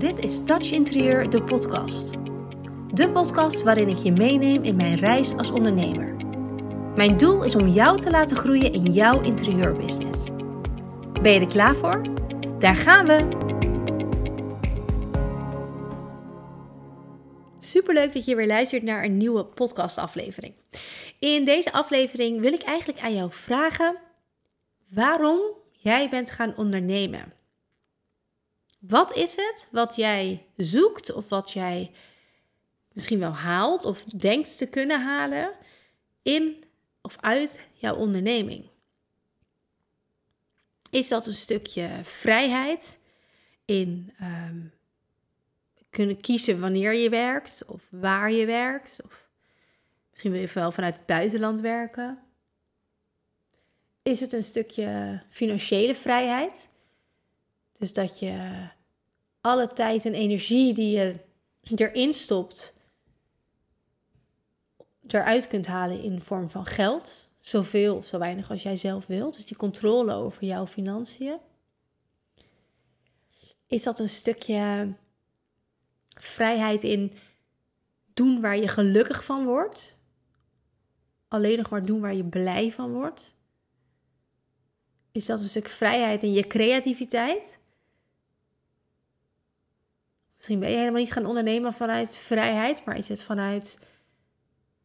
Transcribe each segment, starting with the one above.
Dit is Touch Interieur, de podcast. De podcast waarin ik je meeneem in mijn reis als ondernemer. Mijn doel is om jou te laten groeien in jouw interieurbusiness. Ben je er klaar voor? Daar gaan we! Superleuk dat je weer luistert naar een nieuwe podcastaflevering. In deze aflevering wil ik eigenlijk aan jou vragen waarom jij bent gaan ondernemen. Wat is het wat jij zoekt of wat jij misschien wel haalt of denkt te kunnen halen in of uit jouw onderneming? Is dat een stukje vrijheid in ehm, kunnen kiezen wanneer je werkt of waar je werkt? Of misschien wil je wel vanuit het buitenland werken. Is het een stukje financiële vrijheid? Dus dat je alle tijd en energie die je erin stopt, eruit kunt halen in vorm van geld. Zoveel of zo weinig als jij zelf wilt. Dus die controle over jouw financiën. Is dat een stukje vrijheid in doen waar je gelukkig van wordt? Alleen nog maar doen waar je blij van wordt? Is dat een stuk vrijheid in je creativiteit? Misschien ben je helemaal niet gaan ondernemen vanuit vrijheid, maar is het vanuit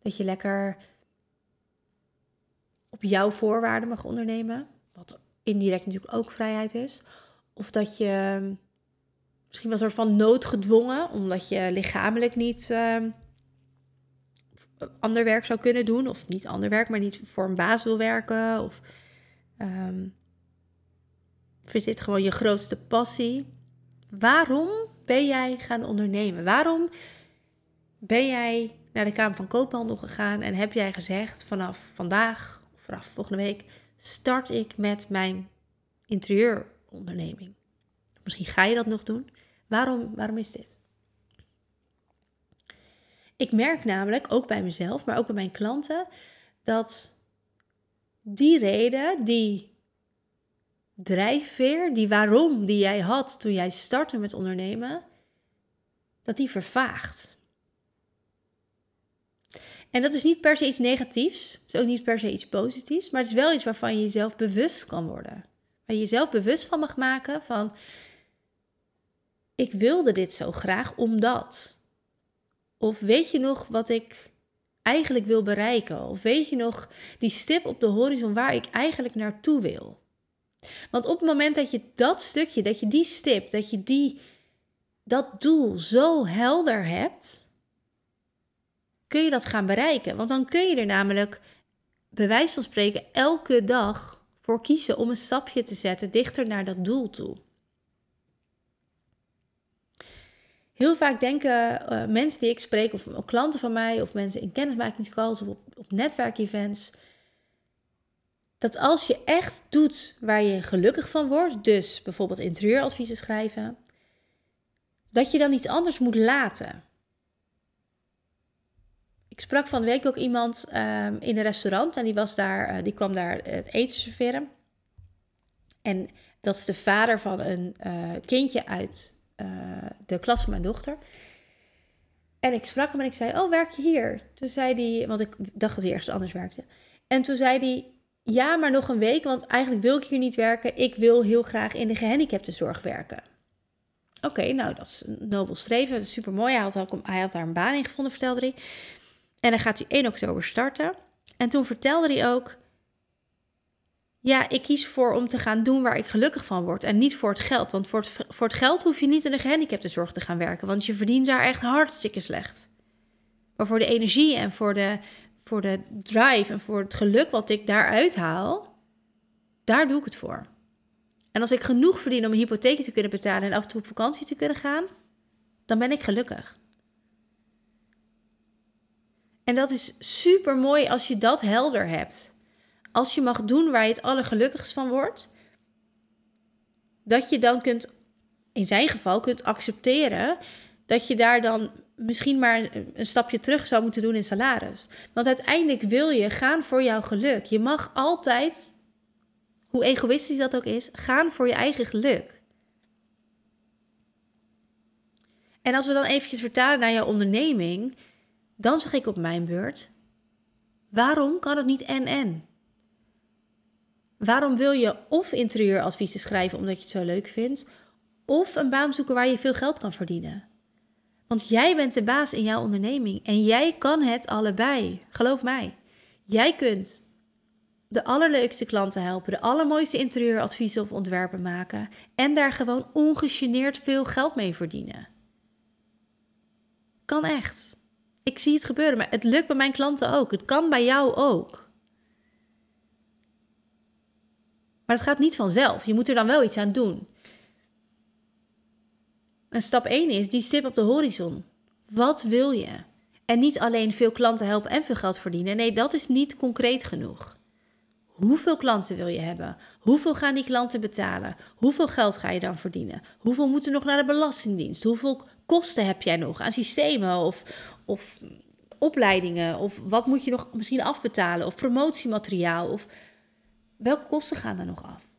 dat je lekker op jouw voorwaarden mag ondernemen, wat indirect natuurlijk ook vrijheid is. Of dat je misschien wel een soort van noodgedwongen, omdat je lichamelijk niet uh, ander werk zou kunnen doen, of niet ander werk, maar niet voor een baas wil werken, of um, is dit gewoon je grootste passie? Waarom ben jij gaan ondernemen? Waarom ben jij naar de Kamer van Koophandel gegaan en heb jij gezegd vanaf vandaag of vanaf volgende week start ik met mijn interieuronderneming? Misschien ga je dat nog doen. Waarom, waarom is dit? Ik merk namelijk, ook bij mezelf, maar ook bij mijn klanten, dat die reden, die drijfveer, die waarom die jij had toen jij startte met ondernemen, dat die vervaagt. En dat is niet per se iets negatiefs, het is ook niet per se iets positiefs, maar het is wel iets waarvan je jezelf bewust kan worden. Waar je jezelf bewust van mag maken van, ik wilde dit zo graag omdat. Of weet je nog wat ik eigenlijk wil bereiken? Of weet je nog die stip op de horizon waar ik eigenlijk naartoe wil? Want op het moment dat je dat stukje, dat je die stip, dat je die, dat doel zo helder hebt, kun je dat gaan bereiken. Want dan kun je er namelijk, bij wijze van spreken, elke dag voor kiezen om een stapje te zetten dichter naar dat doel toe. Heel vaak denken uh, mensen die ik spreek, of klanten van mij, of mensen in kennismakingscalls of op, op netwerkevents, dat als je echt doet waar je gelukkig van wordt, dus bijvoorbeeld interieuradviezen schrijven, dat je dan iets anders moet laten. Ik sprak van de week ook iemand um, in een restaurant en die, was daar, uh, die kwam daar het eten serveren. En dat is de vader van een uh, kindje uit de klas van mijn dochter. En ik sprak hem en ik zei, oh, werk je hier? Toen zei hij, want ik dacht dat hij ergens anders werkte. En toen zei hij, ja, maar nog een week, want eigenlijk wil ik hier niet werken. Ik wil heel graag in de gehandicaptenzorg werken. Oké, nou, dat is een nobel streven. Dat is super mooi. Hij had, daar een baan in gevonden, vertelde hij. En dan gaat hij 1 oktober starten. En toen vertelde hij ook: Ja, ik kies voor om te gaan doen waar ik gelukkig van word. En niet voor het geld. Want voor het, voor het geld hoef je niet in de gehandicaptenzorg te gaan werken. Want je verdient daar echt hartstikke slecht. Maar voor de energie en voor de, voor de drive en voor het geluk wat ik daaruit haal, daar doe ik het voor. En als ik genoeg verdien om een hypotheek te kunnen betalen en af en toe op vakantie te kunnen gaan, dan ben ik gelukkig. En dat is super mooi als je dat helder hebt. Als je mag doen waar je het allergelukkigst van wordt, dat je dan kunt, in zijn geval, kunt accepteren dat je daar dan misschien maar een stapje terug zou moeten doen in salaris. Want uiteindelijk wil je gaan voor jouw geluk. Je mag altijd, hoe egoïstisch dat ook is, gaan voor je eigen geluk. En als we dan eventjes vertalen naar jouw onderneming, dan zeg ik op mijn beurt: waarom kan het niet en-en? Waarom wil je of interieuradviezen schrijven omdat je het zo leuk vindt, of een baan zoeken waar je veel geld kan verdienen? Want jij bent de baas in jouw onderneming en jij kan het allebei. Geloof mij. Jij kunt de allerleukste klanten helpen, de allermooiste interieuradviezen of ontwerpen maken en daar gewoon ongegeneerd veel geld mee verdienen. Kan echt. Ik zie het gebeuren, maar het lukt bij mijn klanten ook. Het kan bij jou ook. Maar het gaat niet vanzelf. Je moet er dan wel iets aan doen. En stap 1 is die stip op de horizon. Wat wil je? En niet alleen veel klanten helpen en veel geld verdienen. Nee, dat is niet concreet genoeg. Hoeveel klanten wil je hebben? Hoeveel gaan die klanten betalen? Hoeveel geld ga je dan verdienen? Hoeveel moeten nog naar de Belastingdienst? Hoeveel kosten heb jij nog aan systemen of, of opleidingen? Of wat moet je nog misschien afbetalen? Of promotiemateriaal? Of welke kosten gaan er nog af?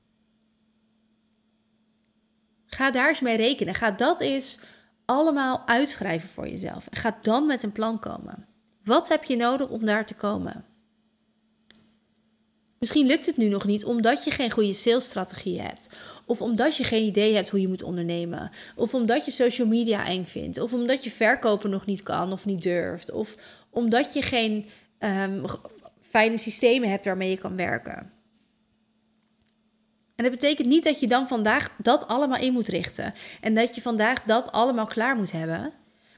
Ga daar eens mee rekenen. Ga dat eens allemaal uitschrijven voor jezelf. En ga dan met een plan komen. Wat heb je nodig om daar te komen? Misschien lukt het nu nog niet omdat je geen goede salesstrategie hebt. Of omdat je geen idee hebt hoe je moet ondernemen. Of omdat je social media eng vindt. Of omdat je verkopen nog niet kan of niet durft. Of omdat je geen um, fijne systemen hebt waarmee je kan werken. En dat betekent niet dat je dan vandaag dat allemaal in moet richten. En dat je vandaag dat allemaal klaar moet hebben.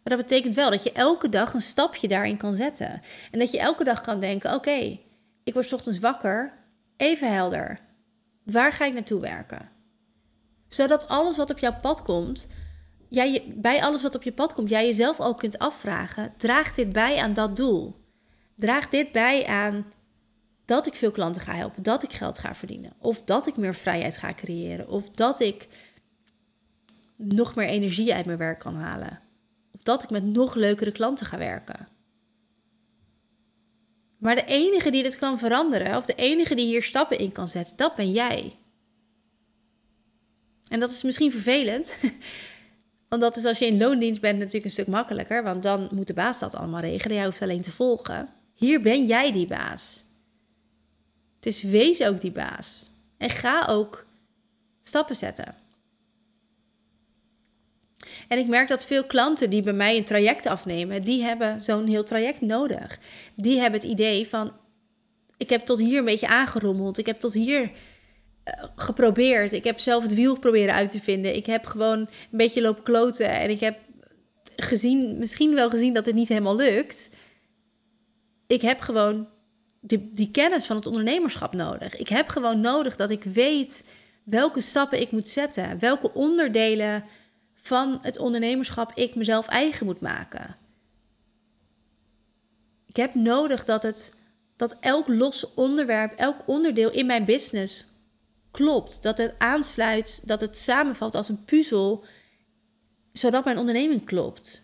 Maar dat betekent wel dat je elke dag een stapje daarin kan zetten. En dat je elke dag kan denken: oké, ik word ochtends wakker, even helder. Waar ga ik naartoe werken? Zodat alles wat op jouw pad komt, jij, bij alles wat op je pad komt, jij jezelf ook kunt afvragen: draagt dit bij aan dat doel? Draagt dit bij aan dat ik veel klanten ga helpen, dat ik geld ga verdienen, of dat ik meer vrijheid ga creëren, of dat ik nog meer energie uit mijn werk kan halen, of dat ik met nog leukere klanten ga werken. Maar de enige die dit kan veranderen, of de enige die hier stappen in kan zetten, dat ben jij. En dat is misschien vervelend. Want dat is als je in loondienst bent natuurlijk een stuk makkelijker. Want dan moet de baas dat allemaal regelen. Jij hoeft alleen te volgen. Hier ben jij die baas. Dus wees ook die baas. En ga ook stappen zetten. En ik merk dat veel klanten die bij mij een traject afnemen, die hebben zo'n heel traject nodig. Die hebben het idee van, ik heb tot hier een beetje aangerommeld. Ik heb tot hier eh, geprobeerd. Ik heb zelf het wiel proberen uit te vinden. Ik heb gewoon een beetje lopen kloten. En ik heb gezien, misschien wel gezien dat het niet helemaal lukt. Ik heb gewoon die, die kennis van het ondernemerschap nodig. Ik heb gewoon nodig dat ik weet welke stappen ik moet zetten. Welke onderdelen van het ondernemerschap ik mezelf eigen moet maken. Ik heb nodig dat, het, dat elk los onderwerp, elk onderdeel in mijn business klopt. Dat het aansluit, dat het samenvalt als een puzzel, zodat mijn onderneming klopt.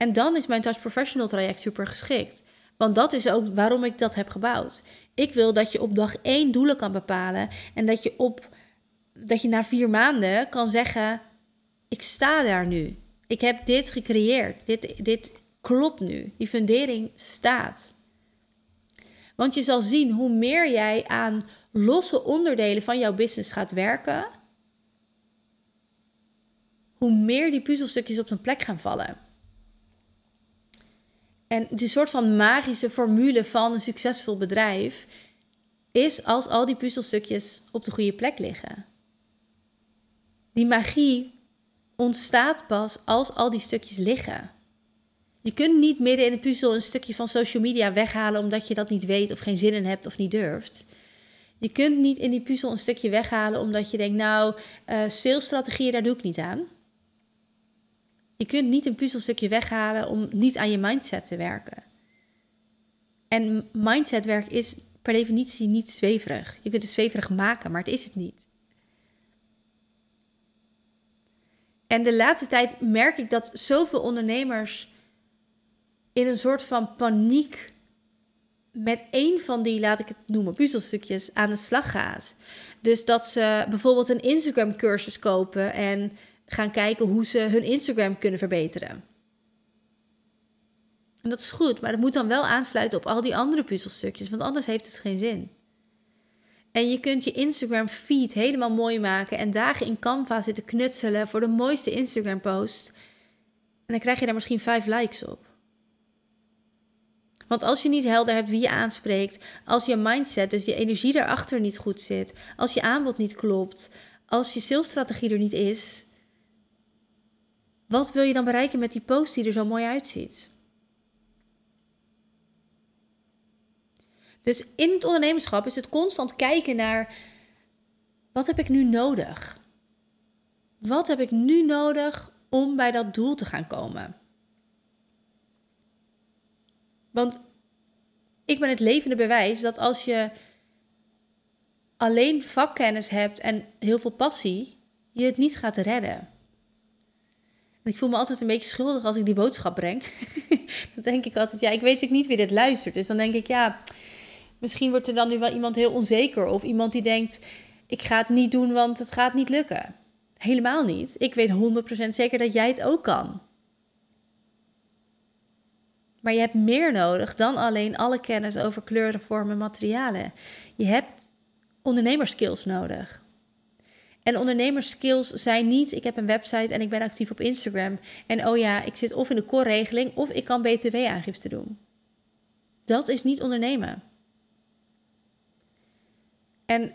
En dan is mijn Touch Professional traject super geschikt. Want dat is ook waarom ik dat heb gebouwd. Ik wil dat je op dag één doelen kan bepalen en dat je op dat je na vier maanden kan zeggen: Ik sta daar nu. Ik heb dit gecreëerd. Dit, dit klopt nu. Die fundering staat. Want je zal zien hoe meer jij aan losse onderdelen van jouw business gaat werken, hoe meer die puzzelstukjes op zijn plek gaan vallen. En de soort van magische formule van een succesvol bedrijf is als al die puzzelstukjes op de goede plek liggen. Die magie ontstaat pas als al die stukjes liggen. Je kunt niet midden in de puzzel een stukje van social media weghalen omdat je dat niet weet of geen zin in hebt of niet durft. Je kunt niet in die puzzel een stukje weghalen omdat je denkt, nou, uh, salesstrategieën, daar doe ik niet aan. Je kunt niet een puzzelstukje weghalen om niet aan je mindset te werken. En mindsetwerk is per definitie niet zweverig. Je kunt het zweverig maken, maar het is het niet. En de laatste tijd merk ik dat zoveel ondernemers in een soort van paniek met één van die, laat ik het noemen, puzzelstukjes aan de slag gaat. Dus dat ze bijvoorbeeld een Instagram-cursus kopen en gaan kijken hoe ze hun Instagram kunnen verbeteren. En dat is goed, maar het moet dan wel aansluiten op al die andere puzzelstukjes, want anders heeft het geen zin. En je kunt je Instagram feed helemaal mooi maken en dagen in Canva zitten knutselen voor de mooiste Instagram post. En dan krijg je daar misschien vijf likes op. Want als je niet helder hebt wie je aanspreekt, als je mindset, dus je energie daarachter niet goed zit, als je aanbod niet klopt, als je salesstrategie er niet is, wat wil je dan bereiken met die post die er zo mooi uitziet? Dus in het ondernemerschap is het constant kijken naar wat heb ik nu nodig? Wat heb ik nu nodig om bij dat doel te gaan komen? Want ik ben het levende bewijs dat als je alleen vakkennis hebt en heel veel passie, je het niet gaat redden. Ik voel me altijd een beetje schuldig als ik die boodschap breng. dan denk ik altijd, ja, ik weet natuurlijk niet wie dit luistert. Dus dan denk ik, ja, misschien wordt er dan nu wel iemand heel onzeker. Of iemand die denkt, ik ga het niet doen, want het gaat niet lukken. Helemaal niet. Ik weet 100% zeker dat jij het ook kan. Maar je hebt meer nodig dan alleen alle kennis over kleuren, vormen, materialen. Je hebt ondernemerskills nodig. En ondernemerskills zijn niet, ik heb een website en ik ben actief op Instagram. En oh ja, ik zit of in de core-regeling of ik kan BTW-aangifte doen. Dat is niet ondernemen. En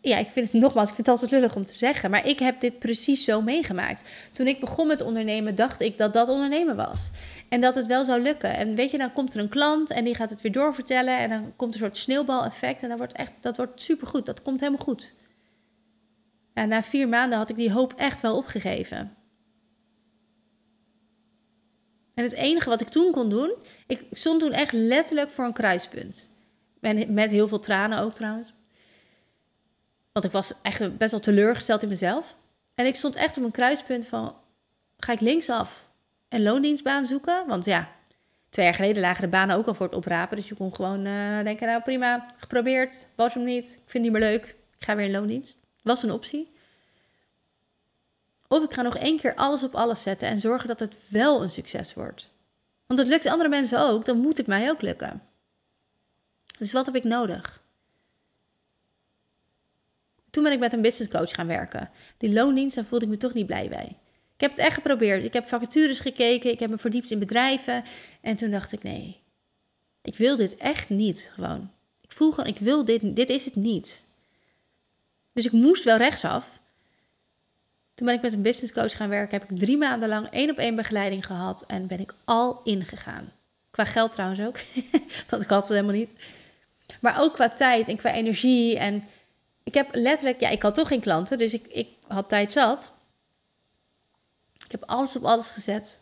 ja, ik vind het nogmaals, ik vind het altijd lullig om te zeggen, maar ik heb dit precies zo meegemaakt. Toen ik begon met ondernemen, dacht ik dat dat ondernemen was. En dat het wel zou lukken. En weet je, dan komt er een klant en die gaat het weer doorvertellen en dan komt een soort sneeuwbaleffect en dat wordt echt, dat wordt supergoed. Dat komt helemaal goed. En na vier maanden had ik die hoop echt wel opgegeven. En het enige wat ik toen kon doen, ik stond toen echt letterlijk voor een kruispunt. met heel veel tranen ook trouwens. Want ik was echt best wel teleurgesteld in mezelf. En ik stond echt op een kruispunt van, ga ik linksaf een loondienstbaan zoeken? Want ja, twee jaar geleden lagen de banen ook al voor het oprapen. Dus je kon gewoon uh, denken, nou prima, geprobeerd, was hem niet, ik vind het niet meer leuk, ik ga weer in loondienst. Was een optie. Of ik ga nog één keer alles op alles zetten en zorgen dat het wel een succes wordt. Want het lukt andere mensen ook, dan moet het mij ook lukken. Dus wat heb ik nodig? Toen ben ik met een business coach gaan werken. Die loondienst, daar voelde ik me toch niet blij bij. Ik heb het echt geprobeerd. Ik heb vacatures gekeken, ik heb me verdiept in bedrijven. En toen dacht ik, nee, ik wil dit echt niet gewoon. Ik voel gewoon, ik wil dit, dit is het niet. Dus ik moest wel rechtsaf. Toen ben ik met een business coach gaan werken. Heb ik drie maanden lang één op één begeleiding gehad. En ben ik al ingegaan. Qua geld trouwens ook. Want ik had het helemaal niet. Maar ook qua tijd en qua energie. En ik heb letterlijk, ja, ik had toch geen klanten, dus ik, ik had tijd zat. Ik heb alles op alles gezet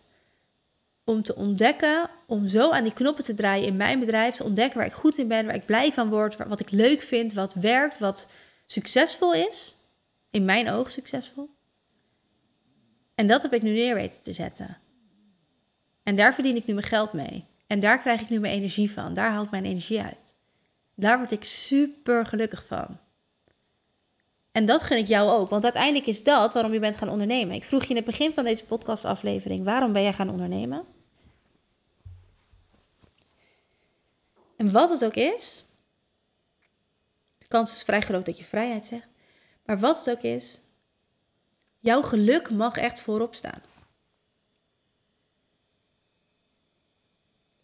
om te ontdekken, om zo aan die knoppen te draaien in mijn bedrijf, te ontdekken waar ik goed in ben, waar ik blij van word, wat ik leuk vind, wat werkt, wat succesvol is. In mijn ogen succesvol. En dat heb ik nu neer weten te zetten. En daar verdien ik nu mijn geld mee. En daar krijg ik nu mijn energie van. Daar haal ik mijn energie uit. Daar word ik super gelukkig van. En dat gun ik jou ook, want uiteindelijk is dat waarom je bent gaan ondernemen. Ik vroeg je in het begin van deze podcastaflevering: waarom ben jij gaan ondernemen? En wat het ook is, kans is vrij groot dat je vrijheid zegt, maar wat het ook is, jouw geluk mag echt voorop staan.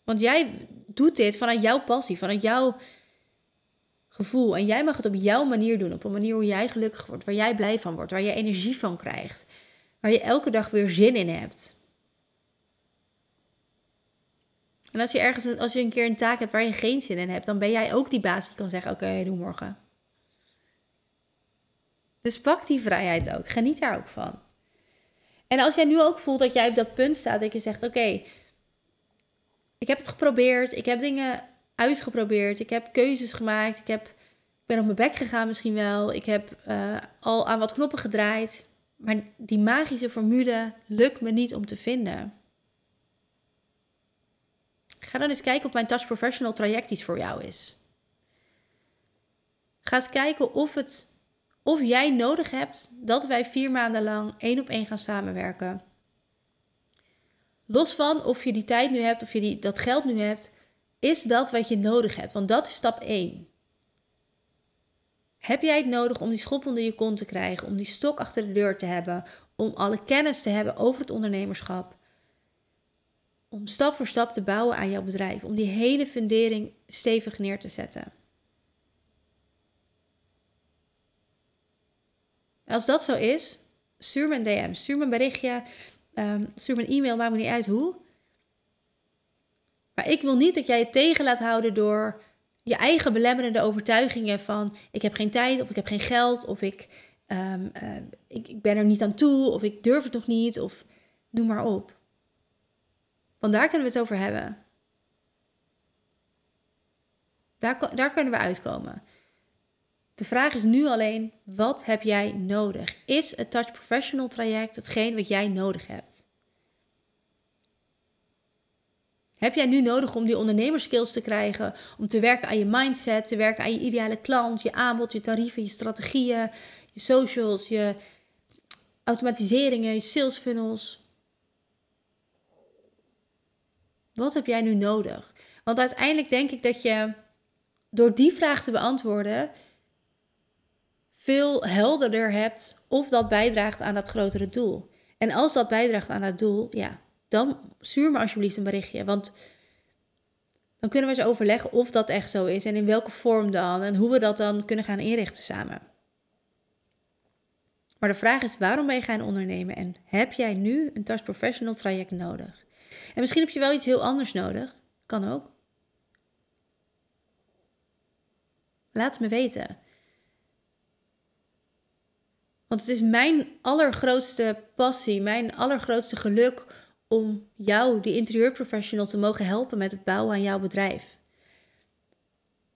Want jij doet dit vanuit jouw passie, vanuit jouw gevoel. En jij mag het op jouw manier doen. Op een manier hoe jij gelukkig wordt. Waar jij blij van wordt. Waar je energie van krijgt. Waar je elke dag weer zin in hebt. En als je ergens, als je een keer een taak hebt waar je geen zin in hebt, dan ben jij ook die baas die kan zeggen: Oké, doe morgen. Dus pak die vrijheid ook. Geniet daar ook van. En als jij nu ook voelt dat jij op dat punt staat dat je zegt: Oké, ik heb het geprobeerd, ik heb dingen uitgeprobeerd. Ik heb keuzes gemaakt. Ik, heb, ik ben op mijn bek gegaan misschien wel. Ik heb uh, al aan wat knoppen gedraaid. Maar die magische formule lukt me niet om te vinden. Ga dan eens kijken of mijn Touch Professional traject iets voor jou is. Ga eens kijken of het of jij nodig hebt dat wij vier maanden lang één op één gaan samenwerken. Los van of je die tijd nu hebt of je die, dat geld nu hebt, is dat wat je nodig hebt. Want dat is stap 1. Heb jij het nodig om die schop onder je kont te krijgen, om die stok achter de deur te hebben, om alle kennis te hebben over het ondernemerschap? Om stap voor stap te bouwen aan jouw bedrijf, om die hele fundering stevig neer te zetten. Als dat zo is, stuur me een DM, stuur me een berichtje, um, stuur me een e-mail, maakt me niet uit hoe. Maar ik wil niet dat jij je tegen laat houden door je eigen belemmerende overtuigingen van ik heb geen tijd of ik heb geen geld of ik, um, uh, ik, ik ben er niet aan toe of ik durf het nog niet of noem maar op. Want daar kunnen we het over hebben. Daar, daar kunnen we uitkomen. De vraag is nu alleen, wat heb jij nodig? Is het Touch Professional traject hetgeen wat jij nodig hebt? Heb jij nu nodig om die ondernemerskills te krijgen? Om te werken aan je mindset, te werken aan je ideale klant, je aanbod, je tarieven, je strategieën, je socials, je automatiseringen, je sales funnels? Wat heb jij nu nodig? Want uiteindelijk denk ik dat je door die vraag te beantwoorden veel helderder hebt of dat bijdraagt aan dat grotere doel. En als dat bijdraagt aan dat doel, ja, dan stuur me alsjeblieft een berichtje. Want dan kunnen we eens overleggen of dat echt zo is en in welke vorm dan en hoe we dat dan kunnen gaan inrichten samen. Maar de vraag is, waarom ben je gaan ondernemen en heb jij nu een Touch Professional traject nodig? En misschien heb je wel iets heel anders nodig. Kan ook. Laat het me weten. Want het is mijn allergrootste passie, mijn allergrootste geluk om jou, die interieurprofessional, te mogen helpen met het bouwen aan jouw bedrijf.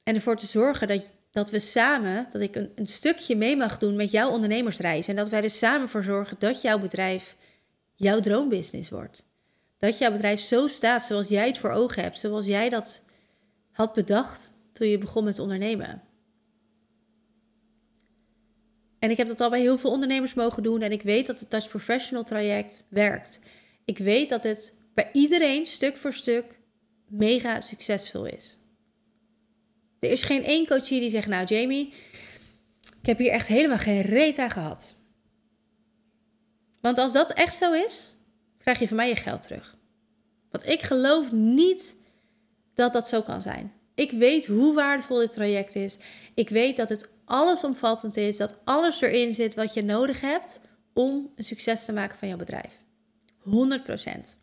En ervoor te zorgen dat, dat we samen, dat ik een, een stukje mee mag doen met jouw ondernemersreis. En dat wij er samen voor zorgen dat jouw bedrijf jouw droombusiness wordt. Dat jouw bedrijf zo staat zoals jij het voor ogen hebt, zoals jij dat had bedacht toen je begon met ondernemen. En ik heb dat al bij heel veel ondernemers mogen doen en ik weet dat het Touch Professional traject werkt. Ik weet dat het bij iedereen stuk voor stuk mega succesvol is. Er is geen één coach hier die zegt: Nou, Jamie, ik heb hier echt helemaal geen reet aan gehad. Want als dat echt zo is, krijg je van mij je geld terug. Want ik geloof niet dat dat zo kan zijn. Ik weet hoe waardevol dit traject is. Ik weet dat het allesomvattend is, dat alles erin zit wat je nodig hebt om een succes te maken van jouw bedrijf. 100%.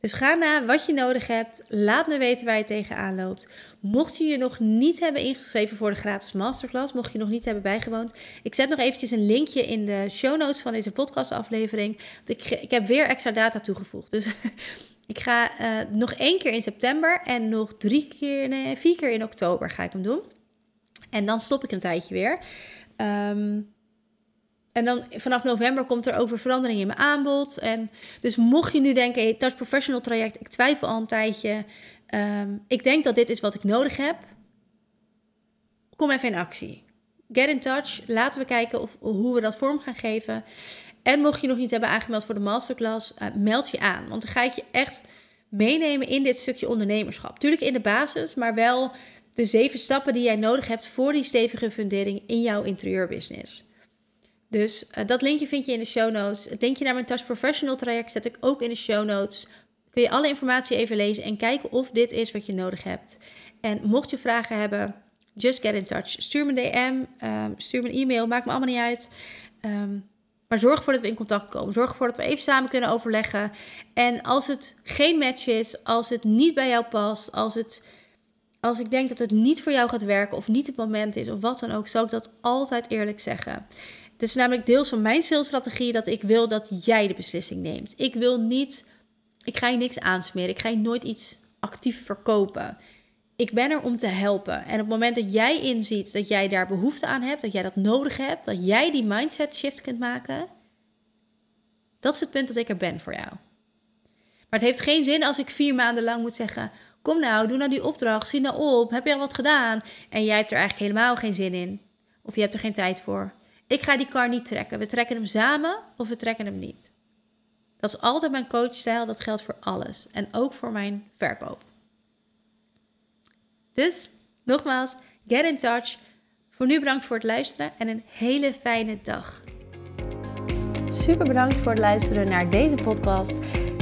Dus ga na wat je nodig hebt. Laat me weten waar je tegenaan loopt. Mocht je je nog niet hebben ingeschreven voor de gratis masterclass, mocht je nog niet hebben bijgewoond, ik zet nog eventjes een linkje in de show notes van deze podcastaflevering. Want ik, ik heb weer extra data toegevoegd. Dus ik ga uh, nog één keer in september en nog drie keer, vier keer in oktober ga ik hem doen. En dan stop ik een tijdje weer. Um, en dan vanaf november komt er over verandering in mijn aanbod. En dus mocht je nu denken, hey, Touch Professional traject, ik twijfel al een tijdje. Um, ik denk dat dit is wat ik nodig heb. Kom even in actie. Get in touch. Laten we kijken of, hoe we dat vorm gaan geven. En mocht je nog niet hebben aangemeld voor de masterclass, uh, meld je aan. Want dan ga ik je echt meenemen in dit stukje ondernemerschap. Tuurlijk in de basis, maar wel de zeven stappen die jij nodig hebt voor die stevige fundering in jouw interieurbusiness. Dus uh, dat linkje vind je in de show notes. Het linkje naar mijn Touch Professional traject zet ik ook in de show notes. Kun je alle informatie even lezen en kijken of dit is wat je nodig hebt. En mocht je vragen hebben, just get in touch. Stuur me een DM, um, stuur me een e-mail, maakt me allemaal niet uit. Um, maar zorg ervoor dat we in contact komen. Zorg ervoor dat we even samen kunnen overleggen. En als het geen match is, als het niet bij jou past, als, het, als ik denk dat het niet voor jou gaat werken of niet het moment is of wat dan ook, zal ik dat altijd eerlijk zeggen. Het is namelijk deels van mijn salesstrategie dat ik wil dat jij de beslissing neemt. Ik wil niet, ik ga je niks aansmeren. Ik ga je nooit iets actief verkopen. Ik ben er om te helpen. En op het moment dat jij inziet dat jij daar behoefte aan hebt, dat jij dat nodig hebt, dat jij die mindset shift kunt maken, dat is het punt dat ik er ben voor jou. Maar het heeft geen zin als ik vier maanden lang moet zeggen: Kom nou, doe nou die opdracht, zie nou op, heb je al wat gedaan? En jij hebt er eigenlijk helemaal geen zin in. Of je hebt er geen tijd voor. Ik ga die kar niet trekken. We trekken hem samen of we trekken hem niet. Dat is altijd mijn coachstijl. Dat geldt voor alles. En ook voor mijn verkoop. Dus, nogmaals, get in touch. Voor nu bedankt voor het luisteren en een hele fijne dag. Super bedankt voor het luisteren naar deze podcast.